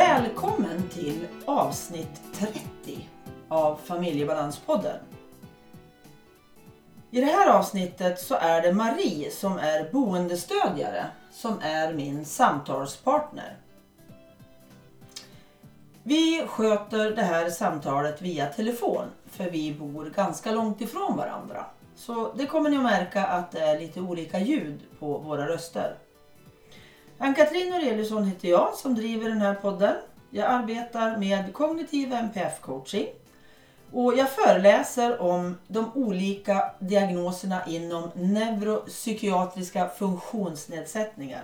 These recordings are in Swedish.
Välkommen till avsnitt 30 av Familjebalanspodden. I det här avsnittet så är det Marie som är boendestödjare som är min samtalspartner. Vi sköter det här samtalet via telefon för vi bor ganska långt ifrån varandra. Så det kommer ni att märka att det är lite olika ljud på våra röster. Ann-Katrin Noreliusson heter jag som driver den här podden. Jag arbetar med kognitiv NPF-coaching och jag föreläser om de olika diagnoserna inom neuropsykiatriska funktionsnedsättningar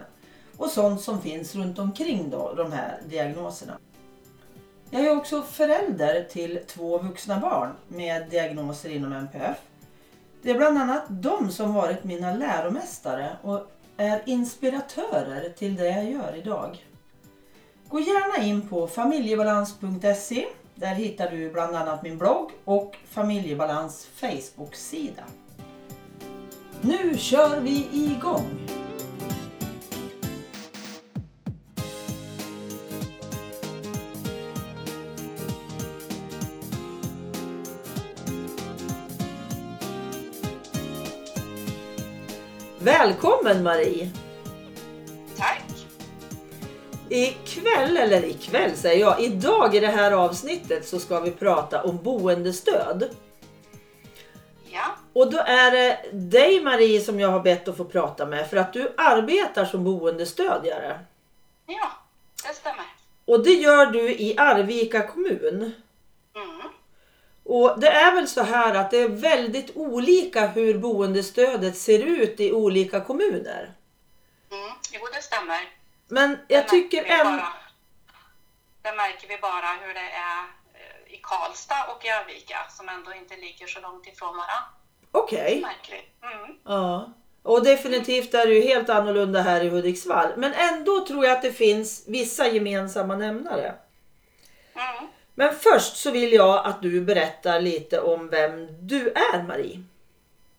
och sånt som finns runt omkring då, de här diagnoserna. Jag är också förälder till två vuxna barn med diagnoser inom NPF. Det är bland annat de som varit mina läromästare och är inspiratörer till det jag gör idag. Gå gärna in på familjebalans.se. Där hittar du bland annat min blogg och Familjebalans Facebook-sida. Nu kör vi igång! Välkommen Marie! Tack! Ikväll, eller ikväll säger jag, idag i det här avsnittet så ska vi prata om boendestöd. Ja, Och då är det dig Marie som jag har bett att få prata med för att du arbetar som boendestödjare. ja det stämmer. Och det gör du i Arvika kommun. Och det är väl så här att det är väldigt olika hur boendestödet ser ut i olika kommuner. Mm. Jo, det stämmer. Men Det jag märker tycker ändå... bara- Det märker vi bara hur det är eh, i Karlstad och i Arvika som ändå inte ligger så långt ifrån varandra. Okej. Det vi. Mm. Ja. Och definitivt är det ju helt annorlunda här i Hudiksvall. Men ändå tror jag att det finns vissa gemensamma nämnare. Mm. Men först så vill jag att du berättar lite om vem du är Marie.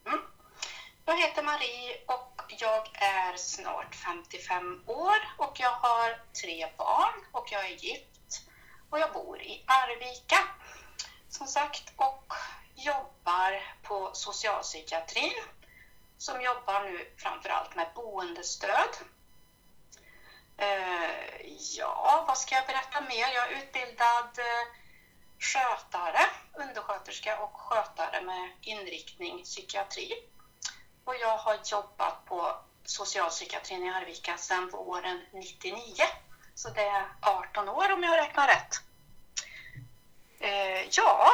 Mm. Jag heter Marie och jag är snart 55 år och jag har tre barn och jag är gift och jag bor i Arvika som sagt och jobbar på socialpsykiatrin som jobbar nu framförallt med boendestöd. Eh, ja, vad ska jag berätta mer? Jag är utbildad eh, skötare, undersköterska och skötare med inriktning psykiatri. Och jag har jobbat på socialpsykiatrin i Arvika sedan våren 99. Så det är 18 år om jag räknar rätt. Eh, ja,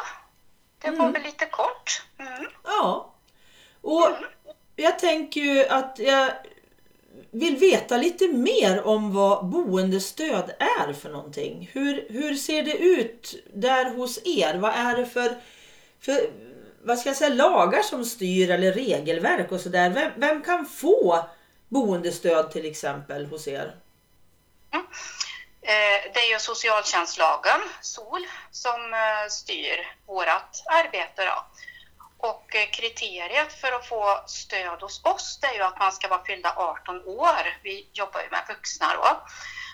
det var Mm. väl lite kort. Mm. Ja. Och jag tänker ju att jag vill veta lite mer om vad boendestöd är för någonting. Hur, hur ser det ut där hos er? Vad är det för, för vad ska jag säga, lagar som styr eller regelverk och sådär? Vem, vem kan få boendestöd till exempel hos er? Mm. Eh, det är ju socialtjänstlagen, SOL, som eh, styr vårt arbete. Då. Och eh, kriteriet för att få stöd hos oss det är ju att man ska vara fyllda 18 år. Vi jobbar ju med vuxna då.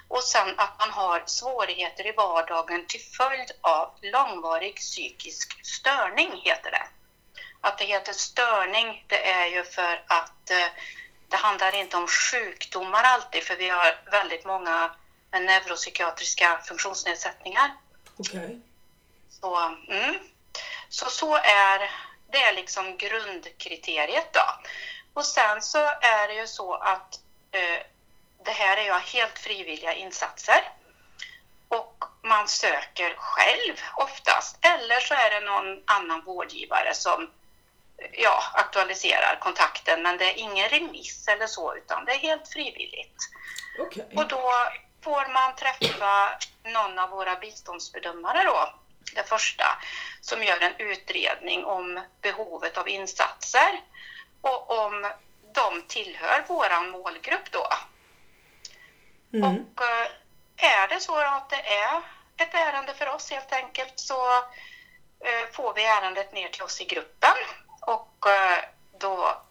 Och sen att man har svårigheter i vardagen till följd av långvarig psykisk störning, heter det. Att det heter störning, det är ju för att eh, det handlar inte om sjukdomar alltid, för vi har väldigt många med neuropsykiatriska funktionsnedsättningar. Okej. Så, mm. så, så är det är liksom grundkriteriet då. Och sen så är det ju så att eh, det här är ju helt frivilliga insatser. Och man söker själv oftast, eller så är det någon annan vårdgivare som ja, aktualiserar kontakten, men det är ingen remiss eller så, utan det är helt frivilligt. Okej. Och då får man träffa någon av våra biståndsbedömare då, det första, som gör en utredning om behovet av insatser och om de tillhör våran målgrupp då. Mm. Och eh, är det så att det är ett ärende för oss helt enkelt så eh, får vi ärendet ner till oss i gruppen och eh, då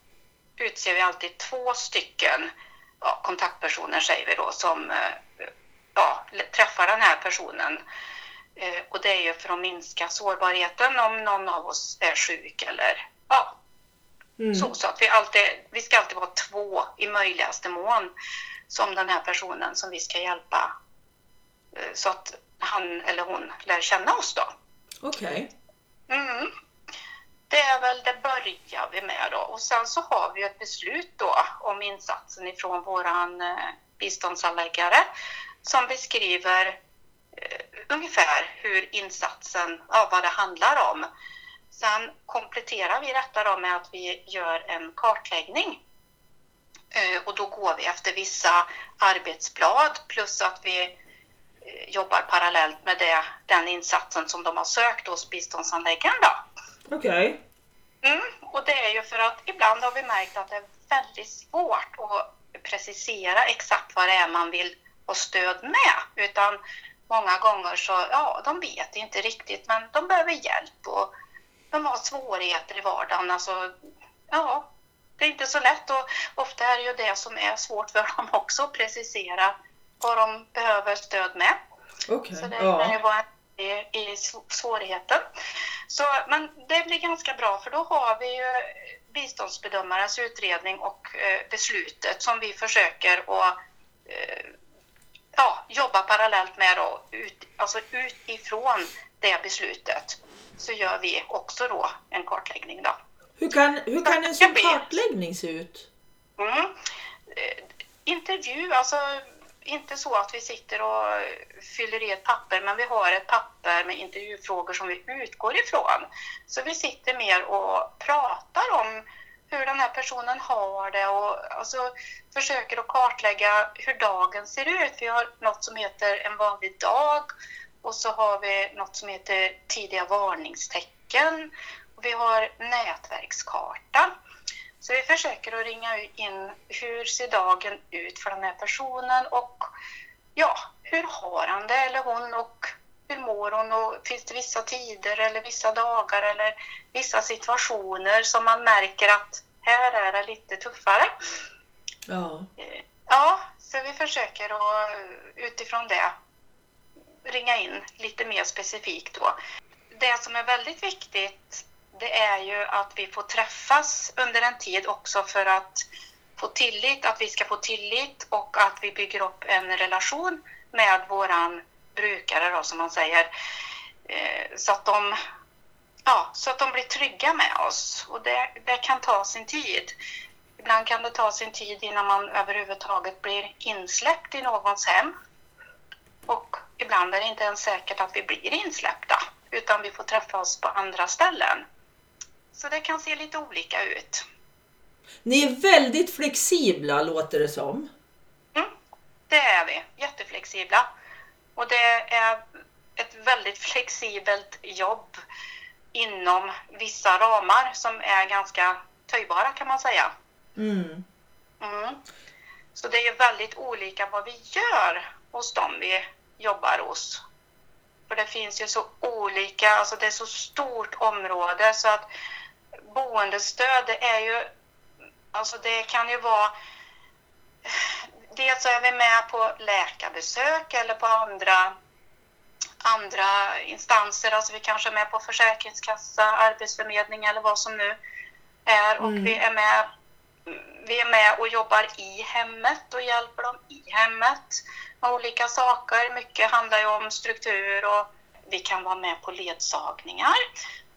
utser vi alltid två stycken ja, kontaktpersoner säger vi då som ja, träffar den här personen. Eh, och det är ju för att minska sårbarheten om någon av oss är sjuk eller ja, mm. så. Så att vi, alltid, vi ska alltid vara två i möjligaste mån som den här personen som vi ska hjälpa eh, så att han eller hon lär känna oss då. Okej. Okay. Mm. Det är väl det börjar vi med då. Och sen så har vi ett beslut då om insatsen ifrån våran eh, biståndsanläggare som beskriver ungefär hur insatsen, ja, vad det handlar om. Sen kompletterar vi detta då med att vi gör en kartläggning. Eh, och då går vi efter vissa arbetsblad plus att vi eh, jobbar parallellt med det, den insatsen som de har sökt hos biståndsanläggaren. Okej. Okay. Mm, och det är ju för att ibland har vi märkt att det är väldigt svårt att precisera exakt vad det är man vill ha stöd med. Utan många gånger så, ja, de vet inte riktigt men de behöver hjälp och de har svårigheter i vardagen. Alltså, ja, det är inte så lätt och ofta är det ju det som är svårt för dem också att precisera vad de behöver stöd med. Okay. Så det kan ju vara i, i svårigheten. Så, men det blir ganska bra för då har vi ju biståndsbedömarens utredning och eh, beslutet som vi försöker att eh, ja, jobba parallellt med då, ut, alltså utifrån det beslutet så gör vi också då en kartläggning. Då. Hur kan, hur kan en sån kartläggning se ut? Mm. Eh, intervju, alltså inte så att vi sitter och fyller i ett papper, men vi har ett papper med intervjufrågor som vi utgår ifrån. Så vi sitter mer och pratar om hur den här personen har det och alltså, försöker att kartlägga hur dagen ser ut. Vi har något som heter en vanlig dag och så har vi något som heter tidiga varningstecken. Och vi har nätverkskarta. Så vi försöker att ringa in hur ser dagen ut för den här personen och ja, hur har han det eller hon och hur mår hon och finns det vissa tider eller vissa dagar eller vissa situationer som man märker att här är det lite tuffare. Ja. Ja, så vi försöker att utifrån det ringa in lite mer specifikt då. Det som är väldigt viktigt det är ju att vi får träffas under en tid också för att få tillit, att vi ska få tillit och att vi bygger upp en relation med våran brukare då som man säger. Eh, så att de, ja, så att de blir trygga med oss och det, det kan ta sin tid. Ibland kan det ta sin tid innan man överhuvudtaget blir insläppt i någons hem. Och ibland är det inte ens säkert att vi blir insläppta utan vi får träffa oss på andra ställen. Så det kan se lite olika ut. Ni är väldigt flexibla låter det som. Mm, det är vi. Jätteflexibla. Och det är ett väldigt flexibelt jobb inom vissa ramar som är ganska töjbara kan man säga. Mm. Mm. Så det är väldigt olika vad vi gör hos dem vi jobbar hos. För det finns ju så olika, alltså det är så stort område så att boendestöd, det är ju, alltså det kan ju vara, dels är vi med på läkarbesök eller på andra, andra instanser, alltså vi kanske är med på Försäkringskassa, Arbetsförmedling eller vad som nu är och mm. vi är med vi är med och jobbar i hemmet och hjälper dem i hemmet med olika saker. Mycket handlar ju om struktur och vi kan vara med på ledsagningar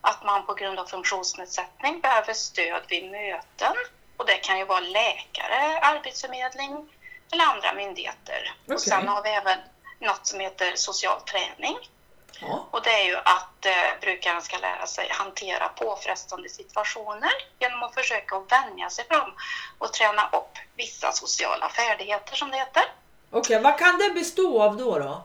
att man på grund av funktionsnedsättning behöver stöd vid möten. Och det kan ju vara läkare, arbetsförmedling eller andra myndigheter. Okay. Och sen har vi även något som heter social träning. Ja. Och det är ju att eh, brukaren ska lära sig hantera påfrestande situationer genom att försöka att vänja sig fram och träna upp vissa sociala färdigheter som det heter. Okej, okay, vad kan det bestå av då? då?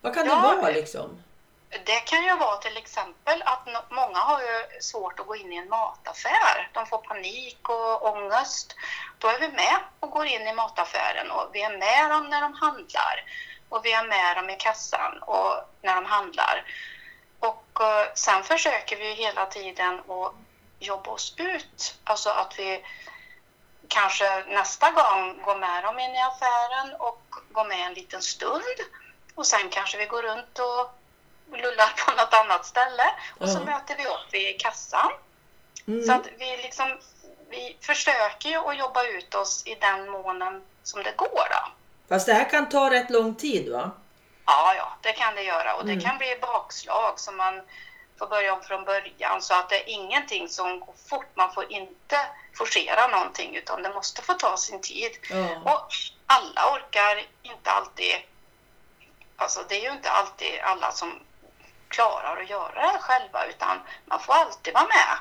Vad kan ja, det vara liksom? Det kan ju vara till exempel att många har ju svårt att gå in i en mataffär. De får panik och ångest. Då är vi med och går in i mataffären och vi är med dem när de handlar. Och vi är med dem i kassan och när de handlar. Och eh, sen försöker vi hela tiden att jobba oss ut. Alltså att vi kanske nästa gång går med dem in i affären och går med en liten stund Och sen kanske vi går runt och lullar på något annat ställe. Och så möter vi upp vid kassan. Mm. Så att vi liksom, vi försöker ju att jobba ut oss i den månen som det går då. Fast det här kan ta rätt lång tid va? Ja, ja, det kan det göra och det Mm. kan bli bakslag som man får börja om från början så att det är ingenting som går fort. Man får inte forcera någonting utan det måste få ta sin tid. Ja. Och alla orkar inte alltid, alltså det är ju inte alltid alla som klarar att göra det här själva utan man får alltid vara med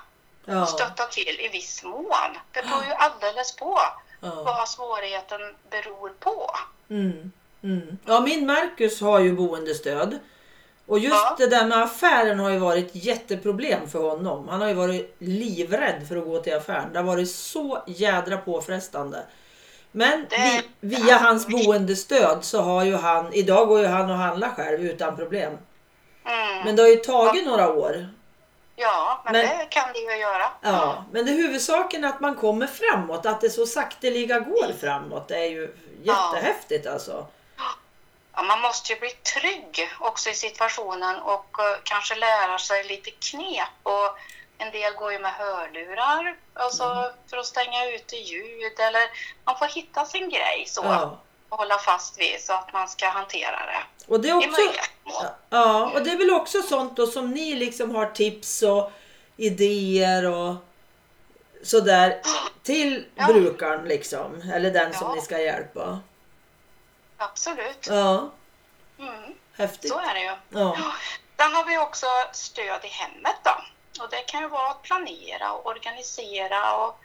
och Ja. stötta till i viss mån. Det beror ju alldeles på Ja. vad svårigheten beror på. Mm. Mm. ja, min Marcus har ju boendestöd. Och just Ja. det där med affären har ju varit jätteproblem för honom. Han har ju varit livrädd för att gå till affären. Det har varit så jädra påfrestande. Men Det- vi, via hans boendestöd så har ju han, idag går ju han och handlar själv utan problem. Mm. Men det har ju tagit några år. Ja, men, Men- det kan det ju göra. Ja, men det huvudsaken är att man kommer framåt, att det så sakteliga går framåt. Det är ju jättehäftigt alltså. Ja, man måste ju bli trygg också i situationen och eh, kanske lära sig lite knep. Och en del går ju med hörlurar alltså Mm. för att stänga ute ljud eller man får hitta sin grej så Ja. Hålla fast vid så att man ska hantera det Och det är också, ja, och det är väl också sånt då som ni liksom har tips och idéer och sådär till Ja. brukaren liksom. Eller den som Ja. ni ska hjälpa. Absolut. Ja, Mm, häftigt. så är det ju. Ja. Sen har vi också stöd i hemmet då. Och det kan ju vara att planera och organisera och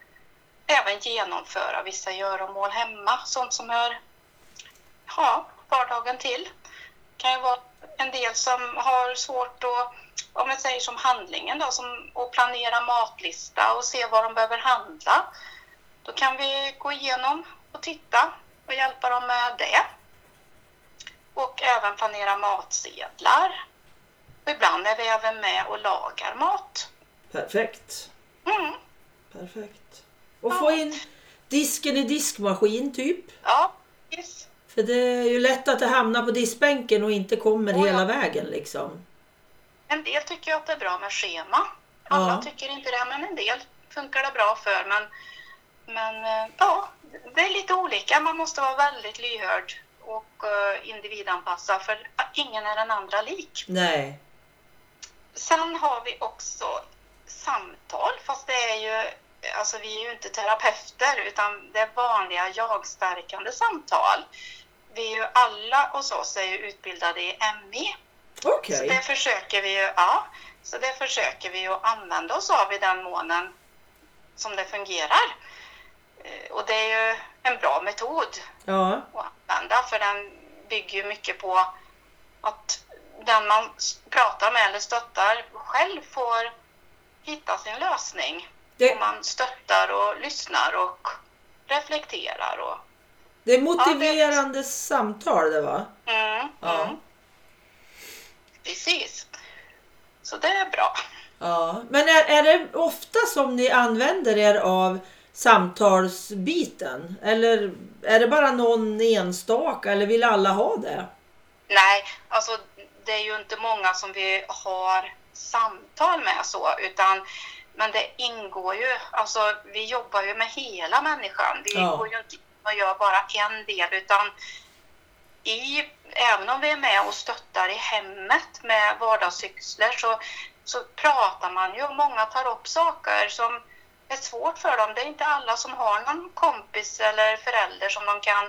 även genomföra vissa göromål hemma. Sånt som hör ja, vardagen till. Det kan ju vara en del som har svårt att, om jag säger som handlingen då, som att planera matlista och se vad de behöver handla. Då kan vi gå igenom och titta och hjälpa dem med det. Och även planera matsedlar. Och ibland är vi även med och lagar mat. Perfekt. Mm. Perfekt. Och Ja. få in disken i diskmaskin typ. Ja, visst. För det är ju lätt att det hamnar på diskbänken och inte kommer Oh, ja. hela vägen liksom. En del tycker att det är bra med schema. Alla Ja. tycker inte det, men en del funkar det bra för. Men, men eh, ja, det är lite olika. Man måste vara väldigt lyhörd och eh, individanpassad för ingen är den andra lik. Nej. Sen har vi också samtal, fast det är ju, alltså vi är ju inte terapeuter utan det är vanliga jag-stärkande samtal. Vi är ju alla hos oss är ju utbildade i MI, Okej. så det försöker vi ju, ja, så det försöker vi ju använda oss av i den månen som det fungerar. Eh, Och det är ju en bra metod Ja. att använda för den bygger ju mycket på att den man pratar med eller stöttar själv får hitta sin lösning. Det, Och man stöttar och lyssnar och reflekterar. Och, det är motiverande samtal det va? mm, Ja. mm, precis. Så det är bra. Ja. Men är, är det ofta som ni använder er av samtalsbiten? Eller är det bara någon enstaka eller vill alla ha det? Nej, alltså det är ju inte många som vi har samtal med så, utan men det ingår ju, alltså vi jobbar ju med hela människan. Vi Ja. går ju inte in och gör bara en del, utan i, även om vi är med och stöttar i hemmet med vardagssysslor så, så pratar man ju och många tar upp saker som är svårt för dem. Det är inte alla som har någon kompis eller förälder som de kan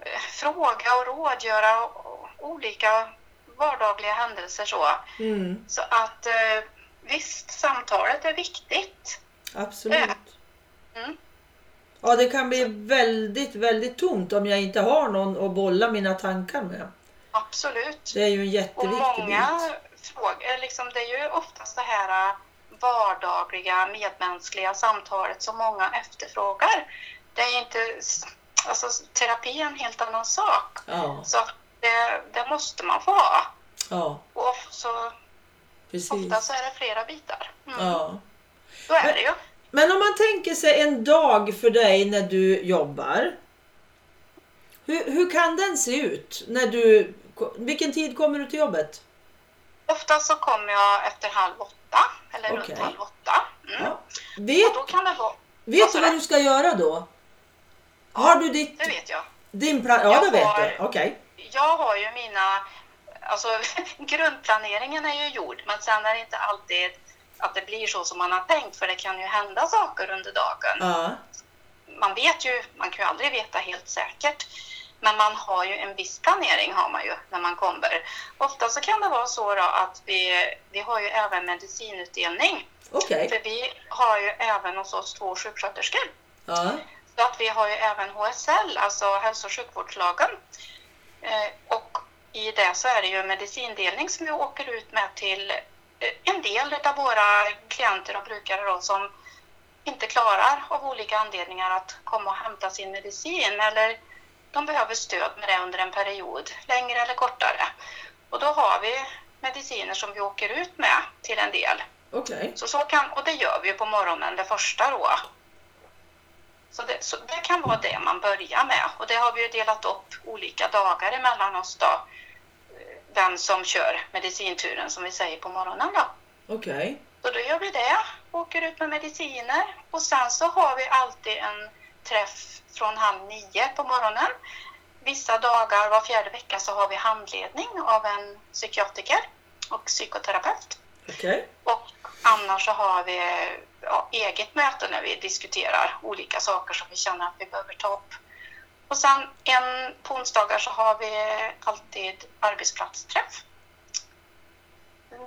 eh, fråga och rådgöra och olika vardagliga händelser så. Mm, Så att eh, visst, samtalet är viktigt. absolut. Mm. Ja, det kan bli väldigt, väldigt tomt om jag inte har någon att bolla mina tankar med. Absolut. Det är ju en Och jätteviktig många bit. frågor, liksom, det är ju oftast det här eh, vardagliga medmänskliga samtalet som många efterfrågar. Det är inte, alltså terapi är en helt annan sak. Ja, Så det, det måste man få ha. ja, Och så, precis. ofta så är det flera bitar. Mm. Ja. Så är det ju. Men om man tänker sig en dag för dig när du jobbar. Hur, hur kan den se ut när du Vilken tid kommer du till jobbet? Ofta så kommer jag efter halv åtta, eller Okej. runt halv åtta. Mm. Ja. Vet, då kan det vara, vet du vad du? ska göra då? Har du ditt, det vet jag. din plan? Ja, Jag det vet har- du. Okej. Jag har ju mina, alltså grundplaneringen är ju gjord, men sen är det inte alltid att det blir så som man har tänkt, för det kan ju hända saker under dagen. Ja. man vet ju, man kan ju aldrig veta helt säkert, men man har ju en viss planering har man ju när man kommer. Ofta så kan det vara så att vi, vi har ju även medicinutdelning. Okej. För vi har ju även hos oss två sjuksköterskor. Ja. Så att vi har ju även HSL, alltså hälso och sjukvårdslagen. Eh, och i det så är det ju medicindelning som vi åker ut med till en del av våra klienter och brukare då, som inte klarar av olika anledningar att komma och hämta sin medicin eller de behöver stöd med det under en period, längre eller kortare. Och då har vi mediciner som vi åker ut med till en del. Okej. Så, så kan, och det gör vi på morgonen, det första då. Så det, så det kan vara det man börjar med. Och det har vi delat upp olika dagar emellan oss då. Vem som kör medicinturen som vi säger på morgonen då. Okej. Så då gör vi det, åker ut med mediciner och sen så har vi alltid en träff från halv nio på morgonen. Vissa dagar, var fjärde vecka, så har vi handledning av en psykiatriker och psykoterapeut. Okej. Och annars så har vi ja, eget möte när vi diskuterar olika saker som vi känner att vi behöver ta upp. Och sen en, på onsdagar så har vi alltid arbetsplatsträff.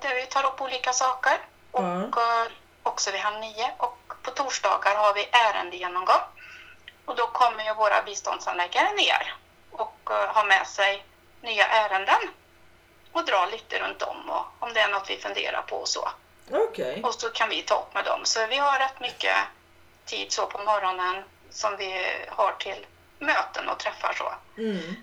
Där vi tar upp olika saker. Och eh, också vid halv nio. Och på torsdagar har vi ärendegenomgång. Och då kommer ju våra biståndsanläggare ner och eh, har med sig nya ärenden och dra lite runt om och om det är något vi funderar på och så. Okej. Och så kan vi ta upp med dem. Så vi har rätt mycket tid så på morgonen som vi har till möten och träffar så. Mm.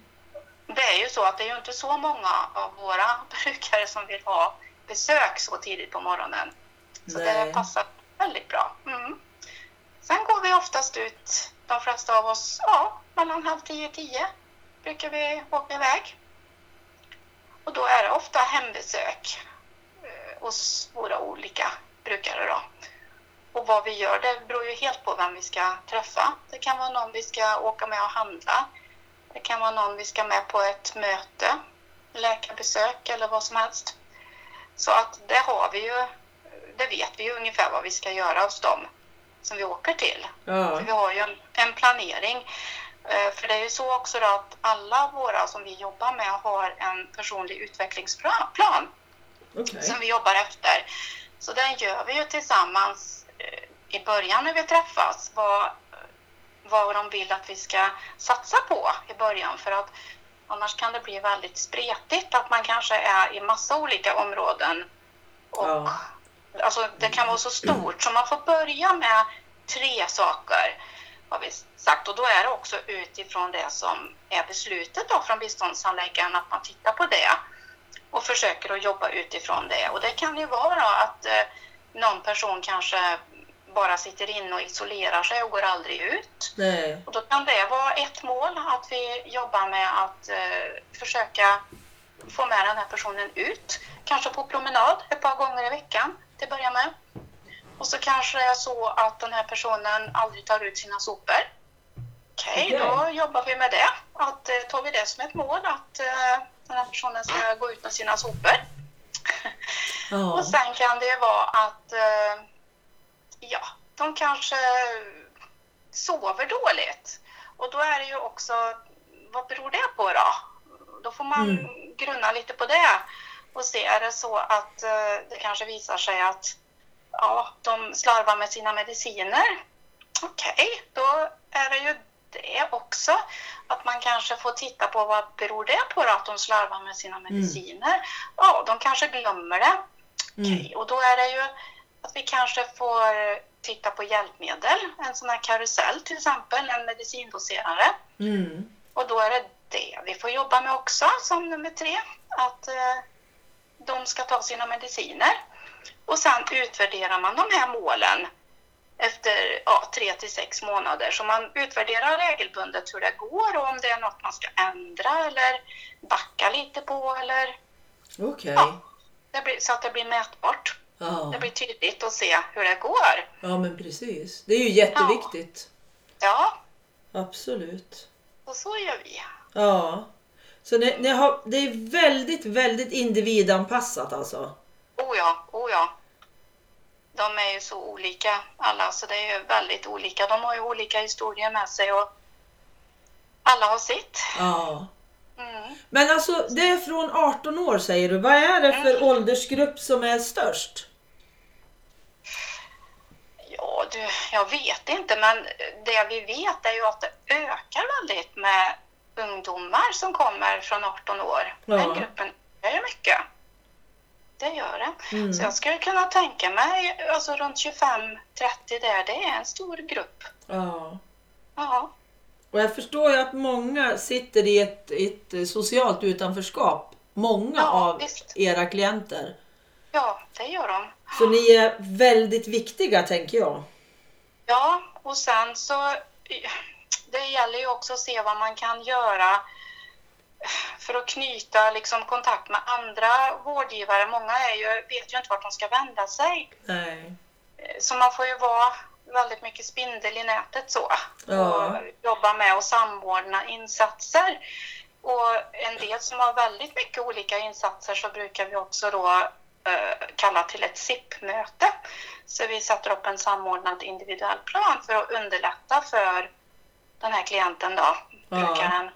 Det är ju så att det är ju inte så många av våra brukare som vill ha besök så tidigt på morgonen. Så Nej. det passar väldigt bra. Mm. Sen går vi oftast ut, de flesta av oss, ja, mellan halv tio och tio brukar vi åka iväg. Och då är det ofta hembesök eh, hos våra olika brukare då. Och vad vi gör, det beror ju helt på vem vi ska träffa. Det kan vara någon vi ska åka med och handla. Det kan vara någon vi ska med på ett möte, läkarbesök eller vad som helst. Så att det har vi ju, det vet vi ju ungefär vad vi ska göra hos dem som vi åker till. Ja. Vi har ju en, en planering. Eh, För det är ju så också att alla våra som vi jobbar med har en personlig utvecklingsplan Okej. som vi jobbar efter. Så den gör vi ju tillsammans i början när vi träffas. Vad, vad de vill att vi ska satsa på i början. För att annars kan det bli väldigt spretigt att man kanske är i massa olika områden. Och, Ja. Alltså det kan vara så stort så man får börja med tre saker har vi sagt och då är det också utifrån det som är beslutet då från biståndshandläggaren att man tittar på det och försöker att jobba utifrån det. Och det kan ju vara att eh, någon person kanske bara sitter inne och isolerar sig och går aldrig ut. Nej. Och då kan det vara ett mål att vi jobbar med att eh, försöka få med den här personen ut. Kanske på promenad ett par gånger i veckan till att börja med. Och så kanske det är så att den här personen aldrig tar ut sina sopor. Okej, Okej. då jobbar vi med det. Att, eh, tar vi det som ett mål att eh, den här personen ska gå ut med sina sopor. Ja. Och sen kan det vara att eh, ja, de kanske sover dåligt. Och då är det ju också, vad beror det på då? Då får man Mm. grunna lite på det och se, är det så att eh, det kanske visar sig att ja, de slarvar med sina mediciner. Okej, då är det ju det också. Att man kanske får titta på vad beror det på då, att de slarvar med sina mediciner. Ja, de kanske glömmer det. Mm. Okej, och då är det ju att vi kanske får titta på hjälpmedel, en sån här karusell till exempel, en medicindoserare. Mm. Och då är det det vi får jobba med också som nummer tre, att eh, de ska ta sina mediciner. Och sen utvärderar man de här målen efter ja, tre till sex månader. Så man utvärderar regelbundet hur det går och om det är något man ska ändra eller backa lite på eller Okej. Ja. blir, så att det blir mätbart. Ja. Det blir tydligt att se hur det går. ja, men precis. Det är ju jätteviktigt. Ja, Absolut. och så gör vi. Ja. Så ni, ni har, det är väldigt, väldigt individanpassat alltså? Oh ja, oh ja. De är ju så olika alla, så det är ju väldigt olika. De har ju olika historier med sig och alla har sitt. Ja. Mm. Men alltså, det är från 18 år säger du. Vad är det för åldersgrupp som är störst? Ja, du, jag vet inte, men det vi vet är ju att det ökar väldigt med ungdomar som kommer från 18 år. Ja. Den gruppen ökar ju mycket. Det gör det. Mm. Så jag skulle kunna tänka mig, alltså runt 25-30 där, det är en stor grupp. Ja. Ja, Och jag förstår ju att många sitter i ett, ett socialt utanförskap. Många Ja, av visst. era klienter. ja det gör de. Så ni är väldigt viktiga tänker jag. Ja, och sen så det gäller ju också att se vad man kan göra för att knyta liksom kontakt med andra vårdgivare. Många är ju, vet ju inte vart de ska vända sig. Nej. Så man får ju vara väldigt mycket spindel i nätet så. Ja. Och jobba med att samordna insatser. Och en del som har väldigt mycket olika insatser så brukar vi också då eh, kalla till ett SIP-möte. Så vi sätter upp en samordnad individuell plan för att underlätta för den här klienten då, Ja. brukaren.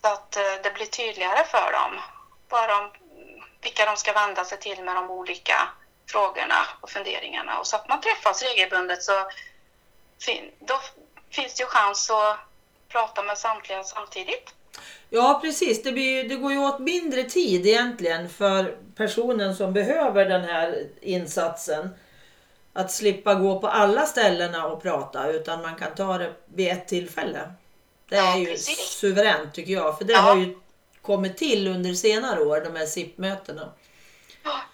Så att eh, det blir tydligare för dem vad de, vilka de ska vända sig till med de olika frågorna och funderingarna. Och så att man träffas regelbundet så fin, då finns det ju chans att prata med samtliga samtidigt. Ja precis, det, blir, det går ju åt mindre tid egentligen för personen som behöver den här insatsen. Att slippa gå på alla ställena och prata utan man kan ta det vid ett tillfälle. Det är Ja, ju precis. suveränt tycker jag för det Ja. har ju kommit till under senare år de här SIP-mötena.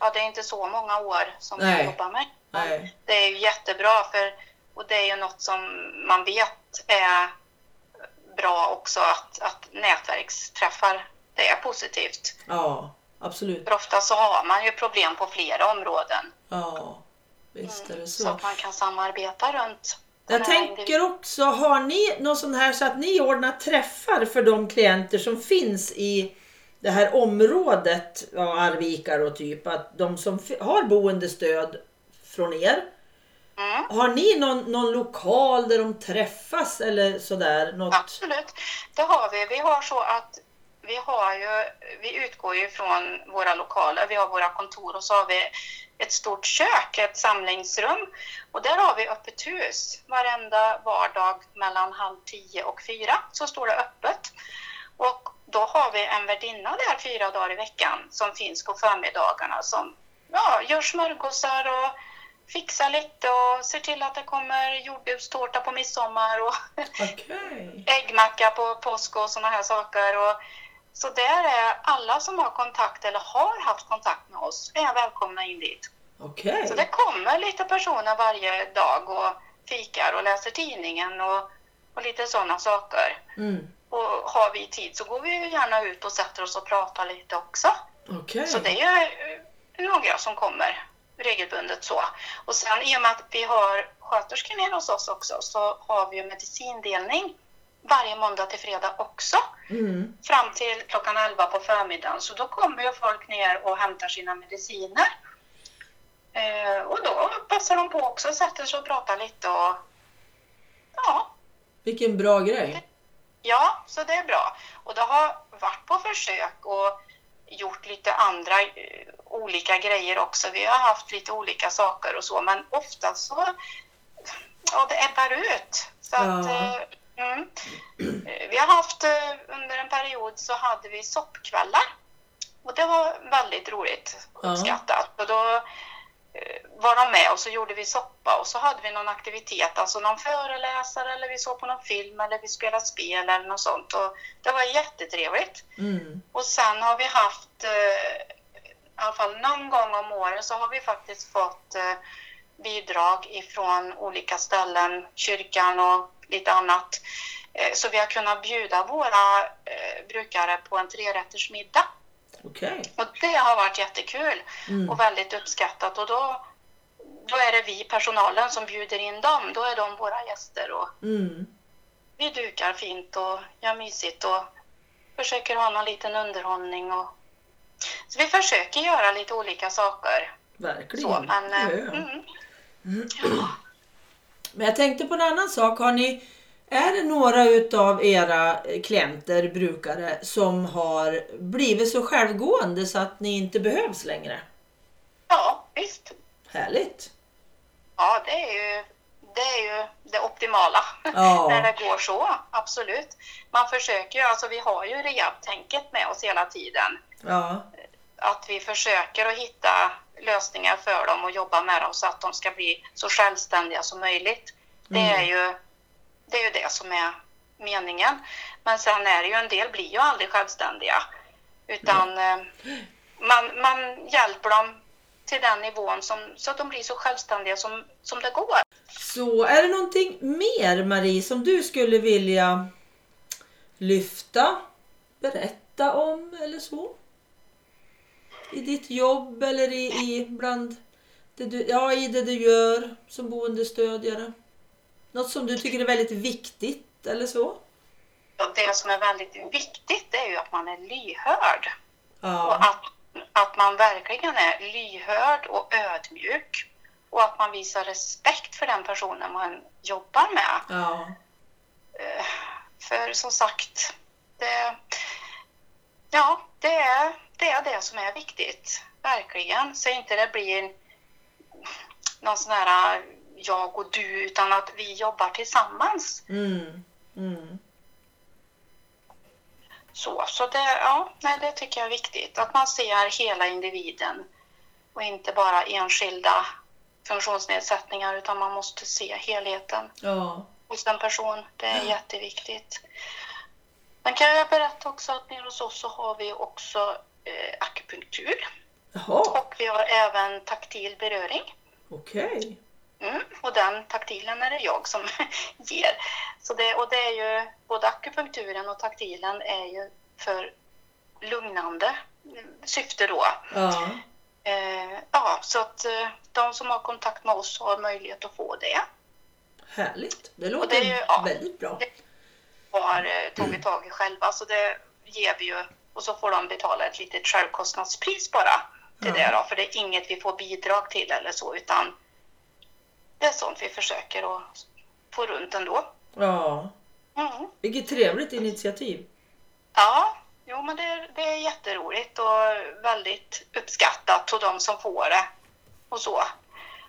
Ja, det är inte så många år som Nej. jag jobbar med. Nej. Det är ju jättebra för, och det är ju något som man vet är bra också att, att nätverksträffar, det är positivt. Ja, absolut. För ofta så har man ju problem på flera områden. Ja, visst är det Så så. att man kan samarbeta runt Jag tänker också, har ni något sånt här så att ni ordnar träffar för de klienter som finns i det här området, ja, Arvika och typ, att de som har boendestöd från er, Mm, har ni någon, någon lokal där de träffas eller sådär? Något? absolut, det har vi. Vi har så att vi har ju, vi utgår ju från våra lokaler, vi har våra kontor och så har vi ett stort kök, ett samlingsrum. Och där har vi öppet hus varenda vardag mellan halv tio och fyra så står det öppet. Och då har vi en värdinna där fyra dagar i veckan som finns på förmiddagarna som ja, gör smörgåsar och fixar lite och ser till att det kommer jordgubbstårta på midsommar och Okej. äggmacka på påsk och sådana här saker. Och, så där är alla som har kontakt eller har haft kontakt med oss är välkomna in dit. Okej. Så det kommer lite personer varje dag och fikar och läser tidningen och, och lite sådana saker. Mm. Och har vi tid så går vi gärna ut och sätter oss och pratar lite också. Okej. Så det är några som kommer regelbundet så. Och sen i och med att vi har sköterskor ner hos oss också så har vi ju medicindelning varje måndag till fredag också Mm. fram till klockan 11 på förmiddagen. Så då kommer ju folk ner och hämtar sina mediciner. Eh, och då passar de på också, sätter sig och pratar lite och ja, Vilken bra grej. Ja, så det är bra. Och det har varit på försök och gjort lite andra eh, olika grejer också. Vi har haft lite olika saker och så, men ofta så ja, det ebbar ut. Så att, Ja. eh, mm. Eh, Vi har haft under en period så hade vi soppkvällar och det var väldigt roligt och Ja. uppskattat. Och då var de med och så gjorde vi soppa och så hade vi någon aktivitet, alltså någon föreläsare eller vi såg på någon film eller vi spelade spel eller något sånt. Och det var jättetrevligt. Mm. Och sen har vi haft, eh, i alla fall någon gång om året så har vi faktiskt fått eh, bidrag ifrån olika ställen, kyrkan och lite annat. Eh, så vi har kunnat bjuda våra eh, brukare på en trerättersmiddag. Okej. Och det har varit jättekul Mm. och väldigt uppskattat. Och då, då är det vi, personalen, som bjuder in dem. Då är de våra gäster och Mm. vi dukar fint och gör mysigt och försöker ha någon liten underhållning. Och... Så vi försöker göra lite olika saker. Verkligen. Så, men, Ja, ja. mm, Men jag tänkte på en annan sak. Har ni, är det några utav era klienter, brukare, som har blivit så självgående så att ni inte behövs längre? ja, visst. Härligt! Ja, det är ju det, är ju det optimala. Ja. När det går så, absolut. Man försöker ju, alltså vi har ju rehab-tänket med oss hela tiden. Ja, Att vi försöker att hitta lösningar för dem och jobba med dem så att de ska bli så självständiga som möjligt. Det är ju det, är ju det som är meningen. Men sen är det ju en del blir ju aldrig självständiga. Utan eh, man, man hjälper dem till den nivån som, så att de blir så självständiga som, som det går. Så är det någonting mer Marie som du skulle vilja lyfta, berätta om eller så? I ditt jobb eller i, i bland det du, ja, i det du gör som boendestödjare? Något som du tycker är väldigt viktigt eller så? Och det som är väldigt viktigt är ju att man är lyhörd. Och Ja, att, att man verkligen är lyhörd och ödmjuk. Och att man visar respekt för den personen man jobbar med. ja, Eh, För som sagt, det, ja, det är, det är det som är viktigt. Verkligen. Så inte det blir någon sån här jag och du, utan att vi jobbar tillsammans. mm, mm. Så, så det, ja, nej, det tycker jag är viktigt. Att man ser hela individen och inte bara enskilda funktionsnedsättningar utan man måste se helheten ja, hos en person. Det är jätteviktigt. Sen kan jag berätta också att nere hos oss så har vi också eh, akupunktur jaha, och vi har även taktil beröring. okej. Mm, och den taktilen är det jag som ger. Så det, och det är ju, både akupunkturen och taktilen är ju för lugnande syfte då. Ja, Eh, ja, så att eh, de som har kontakt med oss har möjlighet att få det. härligt. Det låter det ju- ja. väldigt bra. Har eh, tagit tag i själva, så det ger vi ju. Och så får de betala ett litet självkostnadspris bara till Ja. det då, för det är inget vi får bidrag till eller så, utan det är sånt vi försöker att få runt ändå. Ja, Mm. vilket trevligt initiativ. Ja, jo men det, det är jätteroligt och väldigt uppskattat och de som får det och så.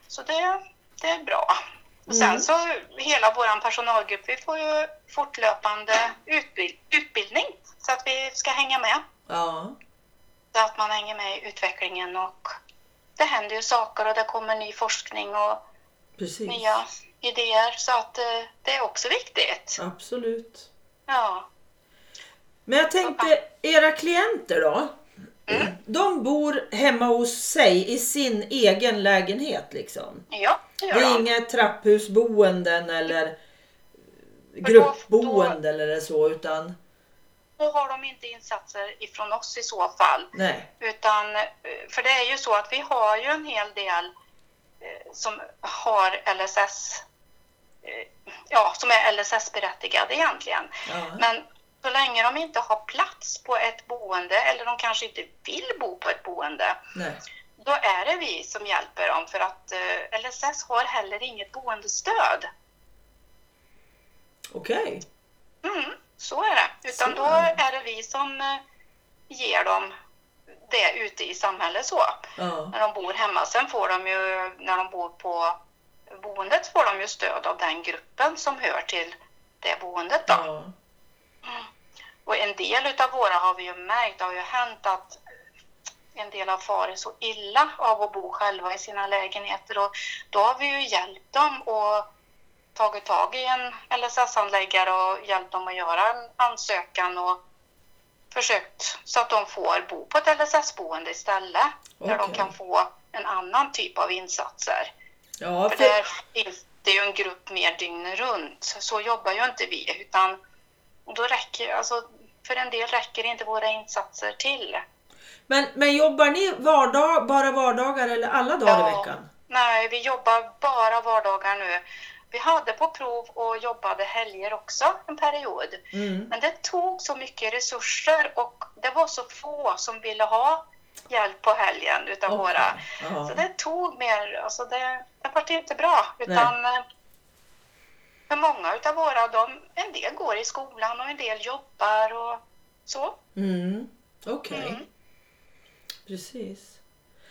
Så det, det är bra. Och sen Mm. så hela vår personalgrupp, vi får ju fortlöpande utbild, utbildning så att vi ska hänga med. Ja, Så att man hänger med i utvecklingen och det händer ju saker och det kommer ny forskning och precis. nya idéer så att eh, det är också viktigt. Absolut. Ja. Men jag tänkte, era klienter då? De bor hemma hos sig i sin egen lägenhet liksom? Ja, det gör Det är de. inga trapphusboenden eller då- gruppboende eller så utan Då har de inte insatser ifrån oss i så fall. nej. Utan, eh, för det är ju så att vi har ju en hel del som har LSS, eh, ja, som är LSS-berättigade egentligen. Ja. Men så länge de inte har plats på ett boende eller de kanske inte vill bo på ett boende, nej. då är det vi som hjälper dem för att eh, LSS har heller inget boendestöd. Okej. Mm, så är det. Utan Så då är det. vi som eh, ger dem det ute i samhället så. Ja. När de bor hemma. Sen får de ju, när de bor på boendet, får de ju stöd av den gruppen som hör till det boendet då. ja. Och en del utav våra har vi ju märkt, det har ju hänt att en del har farit så illa av att bo själva i sina lägenheter och då har vi ju hjälpt dem och tagit tag i en LSS-handläggare och hjälpt dem att göra en ansökan och försökt så att de får bo på ett LSS-boende istället. Där de kan få en annan typ av insatser. Ja, För för, där finns det ju en grupp mer dygnet runt. Så, jobbar ju inte vi. Utan då räcker, alltså, för en del räcker inte våra insatser till. men, men jobbar ni vardag, bara vardagar eller alla dagar i Ja. veckan? Nej, vi jobbar bara vardagar nu. Vi hade på prov och jobbade helger också en period. Mm. Men det tog så mycket resurser och det var så få som ville ha hjälp på helgen utav Okej. våra. Så det tog mer, alltså det, det var inte bra. Utan eh, för många utav våra, de, en del går i skolan och en del jobbar och så. Mm. Okej. Mm. Precis.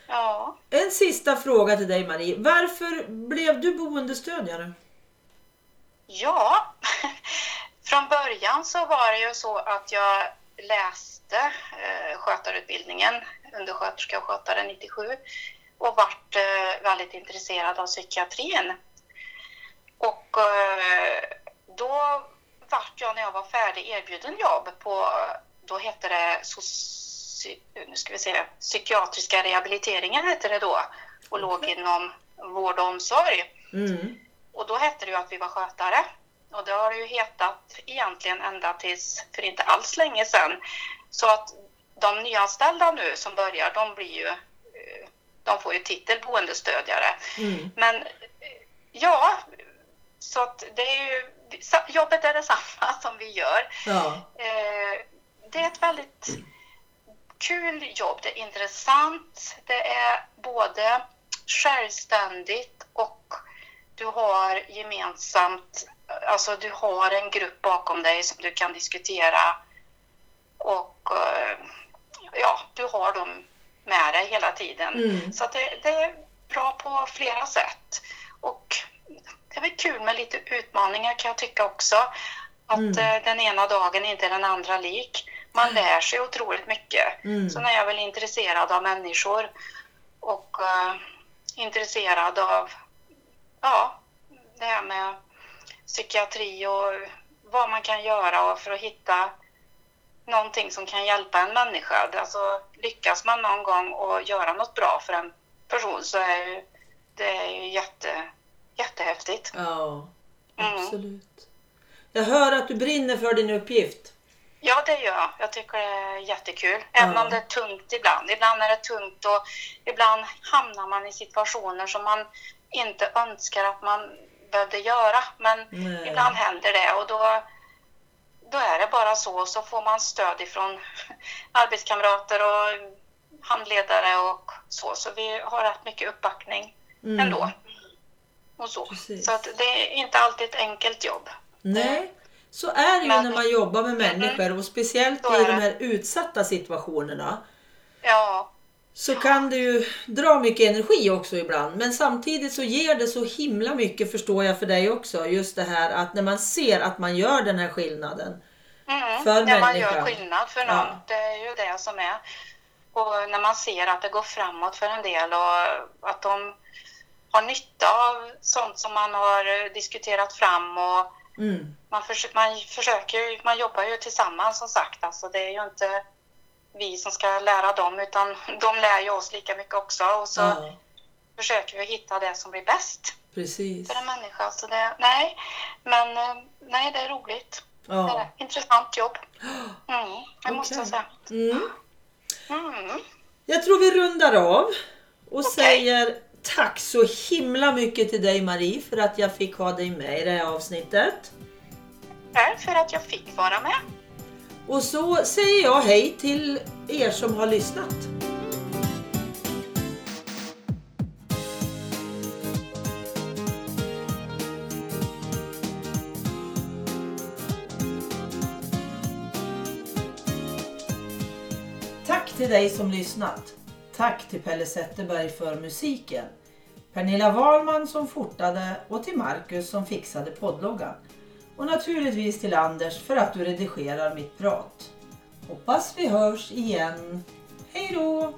Ja. En sista fråga till dig Marie. Varför blev du boendestödjare? Ja, från början så var det ju så att jag läste eh, skötarutbildningen, undersköterska och skötare 97 och vart eh, väldigt intresserad av psykiatrin. Och eh, då vart jag när jag var färdig erbjuden jobb på, då hette det nu ska vi se, psykiatriska rehabiliteringen hette det då och låg inom vård och omsorg. Mm. Och då hette det ju att vi var skötare. Och det har det ju hetat egentligen ända tills för inte alls länge sedan. Så att de nyanställda nu som börjar, de blir ju, eh, de får ju titel boendestödjare. Mm. Men eh, ja, så att det är ju, jobbet är detsamma som vi gör. Ja. Eh, Det är ett väldigt kul jobb. Det är intressant. Det är både självständigt och du har gemensamt, alltså du har en grupp bakom dig som du kan diskutera och eh, ja, du har dem med dig hela tiden. Mm. Så det, det är bra på flera sätt. Och det är väl kul med lite utmaningar kan jag tycka också. Att Mm. eh, den ena dagen inte är den andra lik. Man lär sig otroligt mycket. Mm. Sen är jag väl intresserad av människor och eh, intresserad av ja, det här med psykiatri och vad man kan göra för att hitta någonting som kan hjälpa en människa. Alltså, lyckas man någon gång och göra något bra för en person så är ju, det är ju jätte, jättehäftigt. ja, Mm. absolut. Jag hör att du brinner för din uppgift. Ja, det gör jag. Jag tycker det är jättekul. Även Ja. om det är tungt ibland. Ibland är det tungt och ibland hamnar man i situationer som man inte önskar att man behövde göra. Men Nej. ibland händer det och då, då är det bara så. Så får man stöd ifrån arbetskamrater och handledare och så. Så vi har rätt mycket uppbackning Mm. ändå. Och så. Precis. så att det är inte alltid ett enkelt jobb. Nej, så är det ju Men- när man jobbar med människor och speciellt i de här utsatta situationerna. Ja, Så kan det ju dra mycket energi också ibland. Men samtidigt så ger det så himla mycket förstår jag för dig också. Just det här att när man ser att man gör den här skillnaden. Mm, För när man människan. gör skillnad för någon. Ja. Det är ju det som är. Och när man ser att det går framåt för en del och att de har nytta av sånt som man har diskuterat fram och Mm. man, förs- man försöker man jobbar ju tillsammans som sagt. Alltså det är ju inte vi som ska lära dem utan de lär ju oss lika mycket också och så Ja, försöker vi hitta det som blir bäst precis. för en människa. Så det, nej, men eh, nej, det är roligt. Det är Ja. det. Intressant jobb. Mm, det måste jag säga. Mm. Mm. Jag tror vi rundar av och Okej. säger tack så himla mycket till dig Marie för att jag fick ha dig med i det här avsnittet. Tack för att jag fick vara med. Och så säger jag hej till er som har lyssnat. Tack till dig som lyssnat. Tack till Pelle Zetterberg för musiken. Pernilla Wahlman som fortade och till Marcus som fixade poddloggan. Och naturligtvis till Anders för att du redigerar mitt prat. Hoppas vi hörs igen. Hej då!